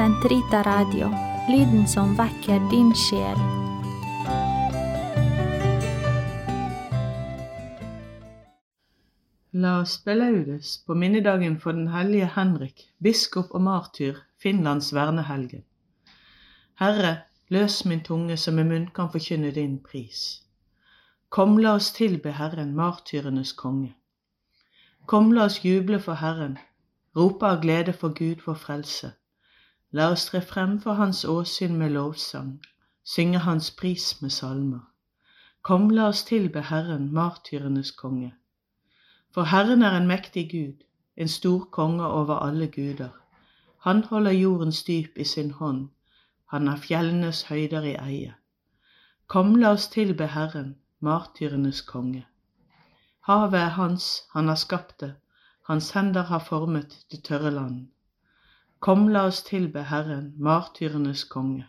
Sentrita Radio, lyden som vekker din sjel. La oss belaudes på minnedagen for den hellige Henrik, biskop og martyr, Finlands vernehelgen. Herre, løs min tunge så med munn kan forkynne din pris. Kom, la oss tilbe Herren, martyrenes konge. Kom, la oss juble for Herren, rope av glede for Gud vår frelse. La oss tre frem for Hans åsyn med lovsang, synge Hans pris med salmer. Kom, la oss tilbe Herren, martyrenes konge. For Herren er en mektig Gud, en stor konge over alle guder. Han holder jordens dyp i sin hånd, han har fjellenes høyder i eie. Kom, la oss tilbe Herren, martyrenes konge. Havet er hans, han har skapt det, hans hender har formet det tørre land. Kom, la oss tilbe Herren, martyrenes konge.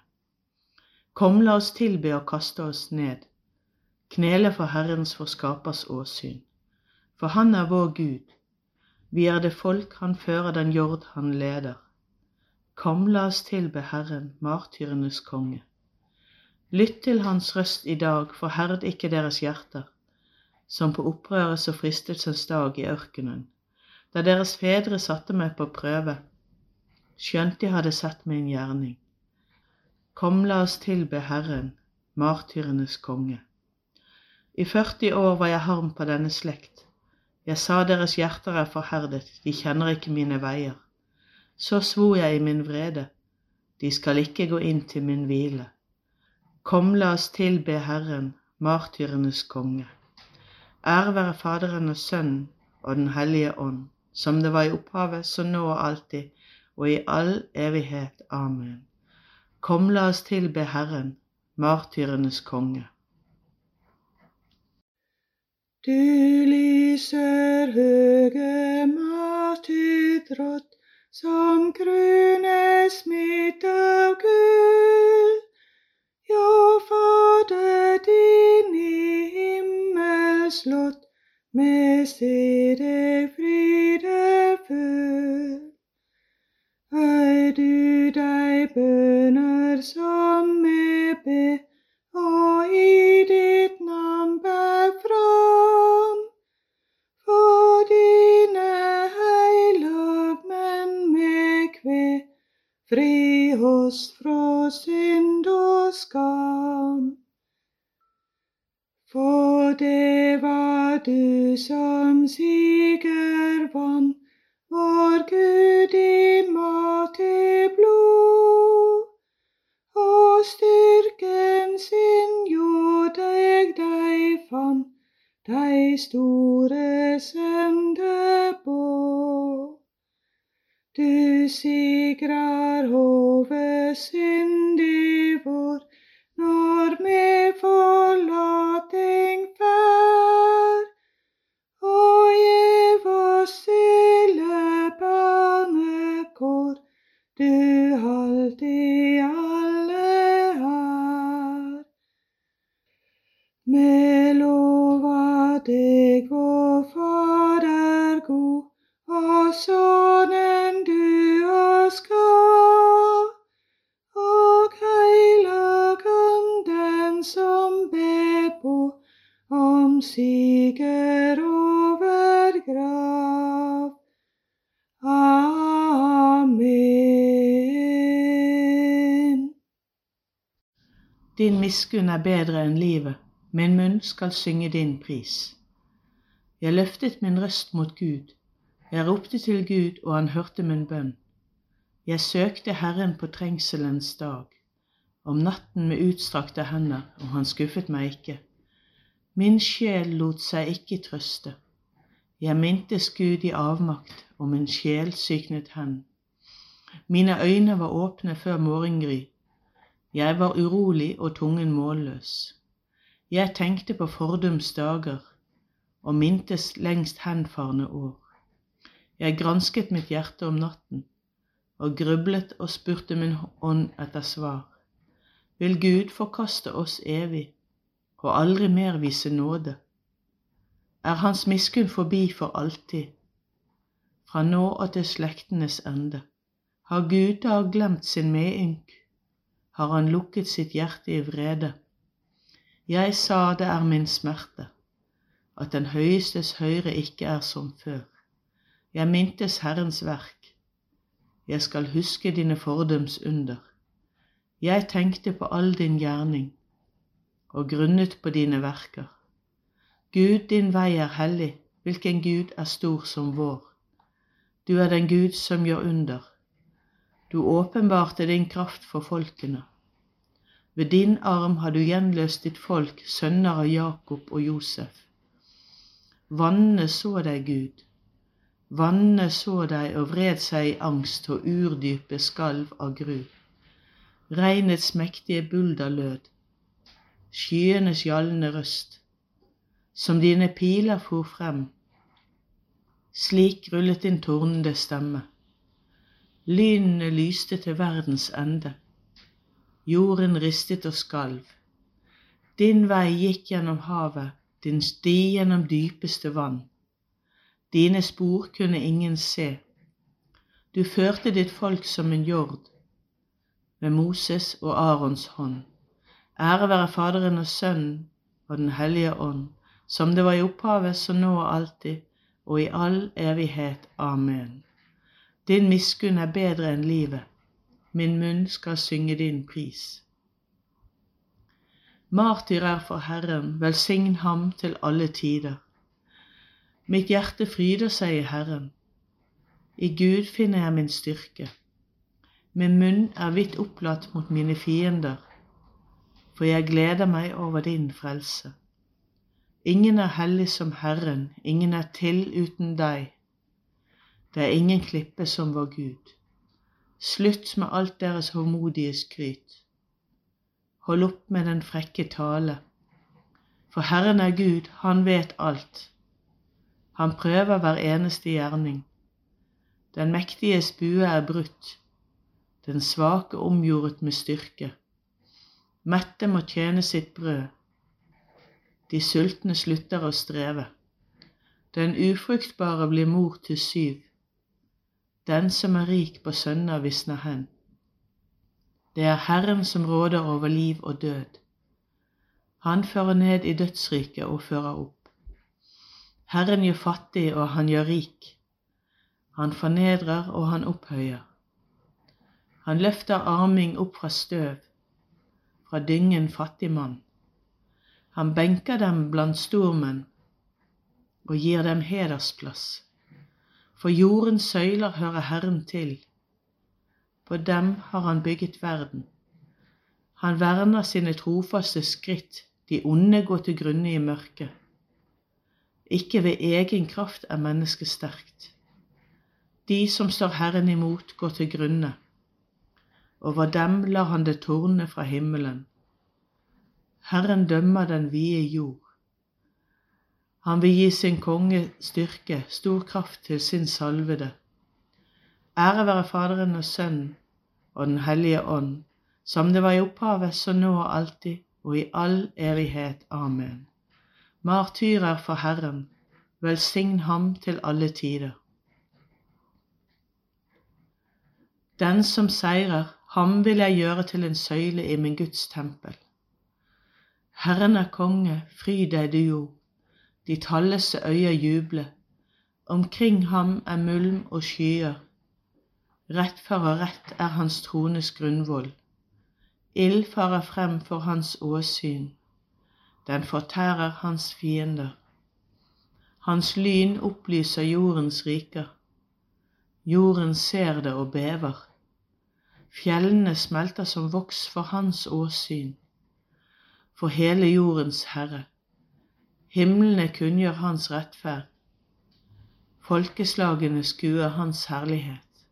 Kom, la oss tilbe og kaste oss ned, knele for Herrens for skapers åsyn. For han er vår Gud, vi er det folk han fører den jord han leder. Kom, la oss tilbe Herren, martyrenes konge. Lytt til hans røst i dag, forherd ikke deres hjerter, som på opprørets og fristelsens dag i ørkenen, da deres fedre satte meg på prøve, skjønt de hadde sett min gjerning. Kom, la oss tilbe Herren, martyrenes konge. I 40 år var jeg harm på denne slekt. Jeg sa deres hjerter er forherdet, de kjenner ikke mine veier. Så svor jeg i min vrede, de skal ikke gå inn til min hvile. Kom, la oss tilbe Herren, martyrenes konge. Ære være Faderen og Sønnen og Den hellige ånd, som det var i opphavet, så nå og alltid, og i all evighet. Amen. Kom, la oss tilbe Herren, martyrenes konge. Du lyser høge martyrdrott, som krones midt av gull. Ja, Fader din i himmelslott, med med se synd og skam. For det var du som siger vann, vår Gud i mat i blod. Og styrken sin gjorde deg deg fann, deg store sønde på. Du sigrar over om siger over grav. Amen. Din miskunn er bedre enn livet, min munn skal synge din pris. Jeg løftet min røst mot Gud, jeg ropte til Gud, og han hørte min bønn. Jeg søkte Herren på trengselens dag, om natten med utstrakte hender, og han skuffet meg ikke. Min sjel lot seg ikke trøste. Jeg mintes Gud i avmakt, og min sjel syknet hen. Mine øyne var åpne før morgengry. Jeg var urolig og tungen målløs. Jeg tenkte på fordums dager og mintes lengst henfarne år. Jeg gransket mitt hjerte om natten og grublet og spurte min ånd etter svar. Vil Gud forkaste oss evig og aldri mer vise nåde? Er Hans miskunn forbi for alltid, fra nå og til slektenes ende? Har Gud da glemt sin medynk? Har han lukket sitt hjerte i vrede? Jeg sa det er min smerte, at den høyestes høyre ikke er som før. Jeg mintes Herrens verk. Jeg skal huske dine fordums under. Jeg tenkte på all din gjerning og grunnet på dine verker. Gud, din vei er hellig, hvilken Gud er stor som vår. Du er den Gud som gjør under. Du åpenbarte din kraft for folkene. Ved din arm har du gjenløst ditt folk, sønner av Jakob og Josef. Vannene så deg, Gud. Vannene så deg og vred seg i angst, og urdypet skalv av gru. Regnets mektige bulder lød, skyenes gjallende røst. Som dine piler for frem, slik rullet din tornende stemme. Lynene lyste til verdens ende. Jorden ristet og skalv. Din vei gikk gjennom havet, din sti gjennom dypeste vann. Dine spor kunne ingen se. Du førte ditt folk som en jord, med Moses og Arons hånd. Ære være Faderen og Sønnen og Den hellige ånd, som det var i opphavet, så nå og alltid, og i all evighet. Amen. Din miskunn er bedre enn livet, min munn skal synge din pris. Martyr er for Herren, velsign ham til alle tider. Mitt hjerte fryder seg i Herren. I Gud finner jeg min styrke. Min munn er vidt opplatt mot mine fiender, for jeg gleder meg over din frelse. Ingen er hellig som Herren, ingen er til uten deg. Det er ingen klippe som vår Gud. Slutt med alt deres håndmodige skryt. Hold opp med den frekke tale. For Herren er Gud, han vet alt. Han prøver hver eneste gjerning. Den mektiges bue er brutt, den svake omgjordet med styrke. Mette må tjene sitt brød. De sultne slutter å streve. Den ufruktbare blir mor til syv. Den som er rik på sønner, visner hen. Det er Herren som råder over liv og død. Han fører ned i dødsriket og fører opp. Herren gjør fattig, og han gjør rik. Han fornedrer, og han opphøyer. Han løfter arming opp fra støv, fra dyngen fattig mann. Han benker dem blant stormenn og gir dem hedersplass. For jordens søyler hører Herren til. På dem har han bygget verden. Han verner sine trofaste skritt, de onde går til grunne i mørket. Ikke ved egen kraft er mennesket sterkt. De som står Herren imot, går til grunne. Over dem lar han det tårne fra himmelen. Herren dømmer den vide jord. Han vil gi sin konge styrke, stor kraft til sin salvede. Ære være Faderen og Sønnen og Den hellige ånd, som det var i opphavet, så nå og alltid, og i all evighet. Amen. Martyrer for Herren, velsign ham til alle tider. Den som seirer, ham vil jeg gjøre til en søyle i min Guds tempel. Herren er konge, fry deg du jord de talleste øyer jubler. Omkring ham er mulm og skyer. Rettfører rett er hans trones grunnvoll. Ild farer frem for hans åsyn. Den fortærer hans fiender. Hans lyn opplyser jordens riker. Jorden ser det og bever. Fjellene smelter som voks for hans åsyn, for hele jordens herre. Himlene kunngjør hans rettferd. Folkeslagene skuer hans herlighet.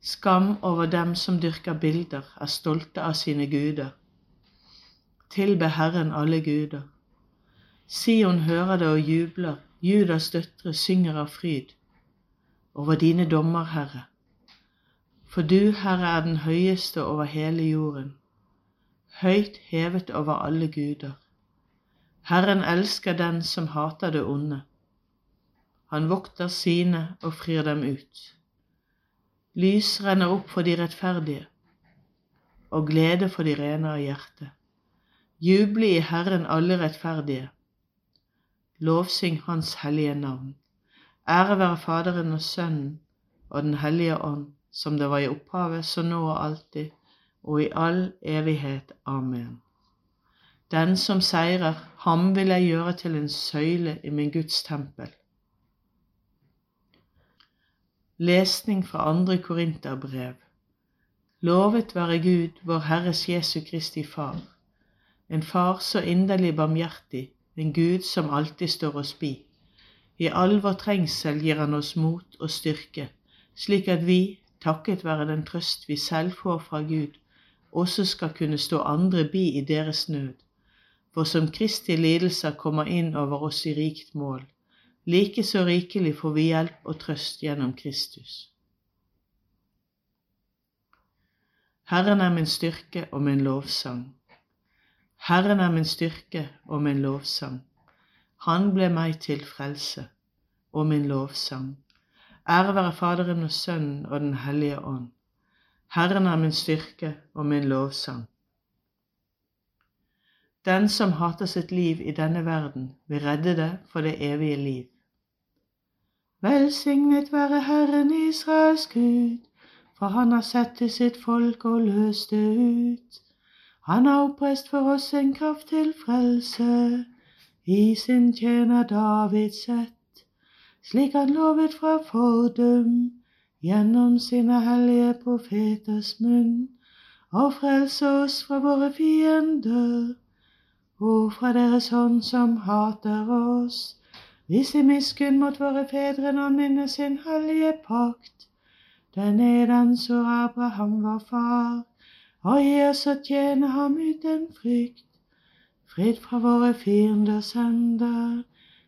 Skam over dem som dyrker bilder, er stolte av sine guder. Tilbe Herren alle guder. Sion hører det og jubler, Judas døtre synger av fryd over dine dommer, Herre. For du, Herre, er den høyeste over hele jorden, høyt hevet over alle guder. Herren elsker den som hater det onde. Han vokter sine og frir dem ut. Lys renner opp for de rettferdige, og glede for de rene av hjerte. Juble i Herren alle rettferdige. Lovsyng Hans hellige navn. Ære være Faderen og Sønnen og Den hellige ånd, som det var i opphavet, så nå og alltid, og i all evighet. Amen. Den som seirer, ham vil jeg gjøre til en søyle i min Guds tempel. Lesning fra andre Korinterbrev. Lovet være Gud, vår Herres Jesu Kristi Far, en Far så inderlig barmhjertig, en Gud som alltid står oss bi. I all vår trengsel gir Han oss mot og styrke, slik at vi, takket være den trøst vi selv får fra Gud, også skal kunne stå andre bi i deres nød. For som Kristi lidelser kommer inn over oss i rikt mål, like så rikelig får vi hjelp og trøst gjennom Kristus. Herren er min styrke og min lovsang. Herren er min styrke og min lovsang. Han ble meg til frelse og min lovsang. Ære være Faderen og Sønnen og Den hellige ånd. Herren er min styrke og min lovsang. Den som hater sitt liv i denne verden, vil redde det for det evige liv. Velsignet være Herren Israels Gud, for han har sett til sitt folk og løst det ut. Han har oppreist for oss en kraft til frelse, i sin tjener Davids sett, slik han lovet fra fordum, gjennom sine hellige profeters munn, og frelse oss fra våre fiender, og fra deres hånd som hater oss Vis miskunn mot våre fedre når minne sin hellige pakt. Den er den så Abraham var far, og gi oss å tjene ham uten frykt. Frid fra våre fienders hender,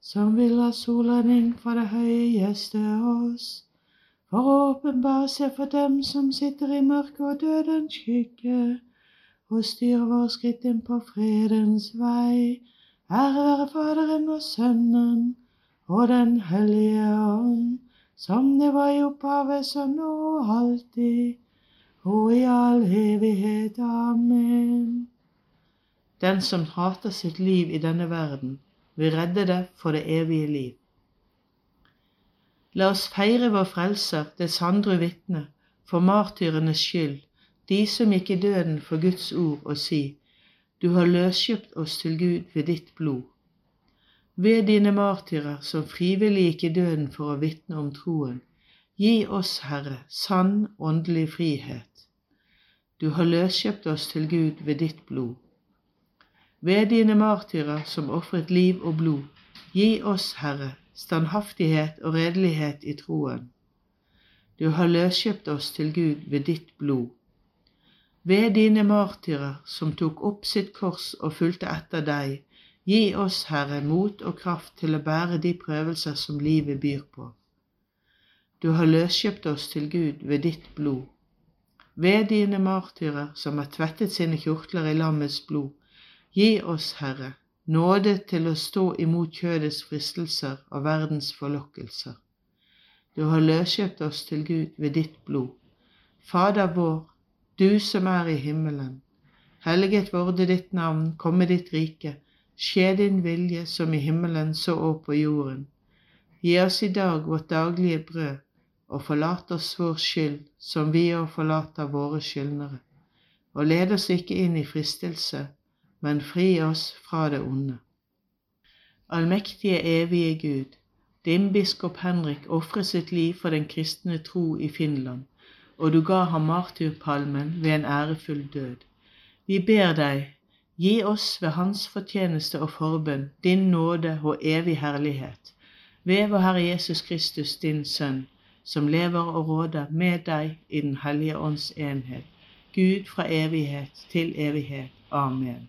som vil ha solen inn fra det høyeste oss, for å åpenbare seg for dem som sitter i mørket og dødens skygge, og styre vår skritt inn på fredens vei. Ære være Faderen og Sønnen og Den hellige ånd som det var i opphavet, så nå og alltid, og i all evighet. Amen. Den som hater sitt liv i denne verden, vil redde det for det evige liv. La oss feire vår Frelser, det sandre vitne, for martyrenes skyld, de som gikk i døden for Guds ord, og si, Du har løskjøpt oss til Gud ved ditt blod ved dine martyrer som frivillig gikk i døden for å vitne om troen. Gi oss, Herre, sann åndelig frihet. Du har løskjøpt oss til Gud ved ditt blod. Ved dine martyrer som ofret liv og blod, gi oss, Herre, standhaftighet og redelighet i troen. Du har løskjøpt oss til Gud ved ditt blod. Ved dine martyrer som tok opp sitt kors og fulgte etter deg, Gi oss, Herre, mot og kraft til å bære de prøvelser som livet byr på. Du har løskjøpt oss til Gud ved ditt blod. Ved dine martyrer som har tvettet sine kjortler i lammets blod, gi oss, Herre, nåde til å stå imot kjødets fristelser og verdens forlokkelser. Du har løskjøpt oss til Gud ved ditt blod. Fader vår, du som er i himmelen. Helliget vorde ditt navn, komme ditt rike. Skje din vilje som i himmelen så òg på jorden. Gi oss i dag vårt daglige brød, og forlat oss vår skyld, som vi òg forlater våre skyldnere. Og led oss ikke inn i fristelse, men fri oss fra det onde. Allmektige, evige Gud, din biskop Henrik ofret sitt liv for den kristne tro i Finland, og du ga ham martyrpalmen ved en ærefull død. Vi ber deg, Gi oss ved Hans fortjeneste og forbønn din nåde og evig herlighet, ved vår Herre Jesus Kristus, din Sønn, som lever og råder med deg i Den hellige ånds enhet, Gud fra evighet til evighet. Amen.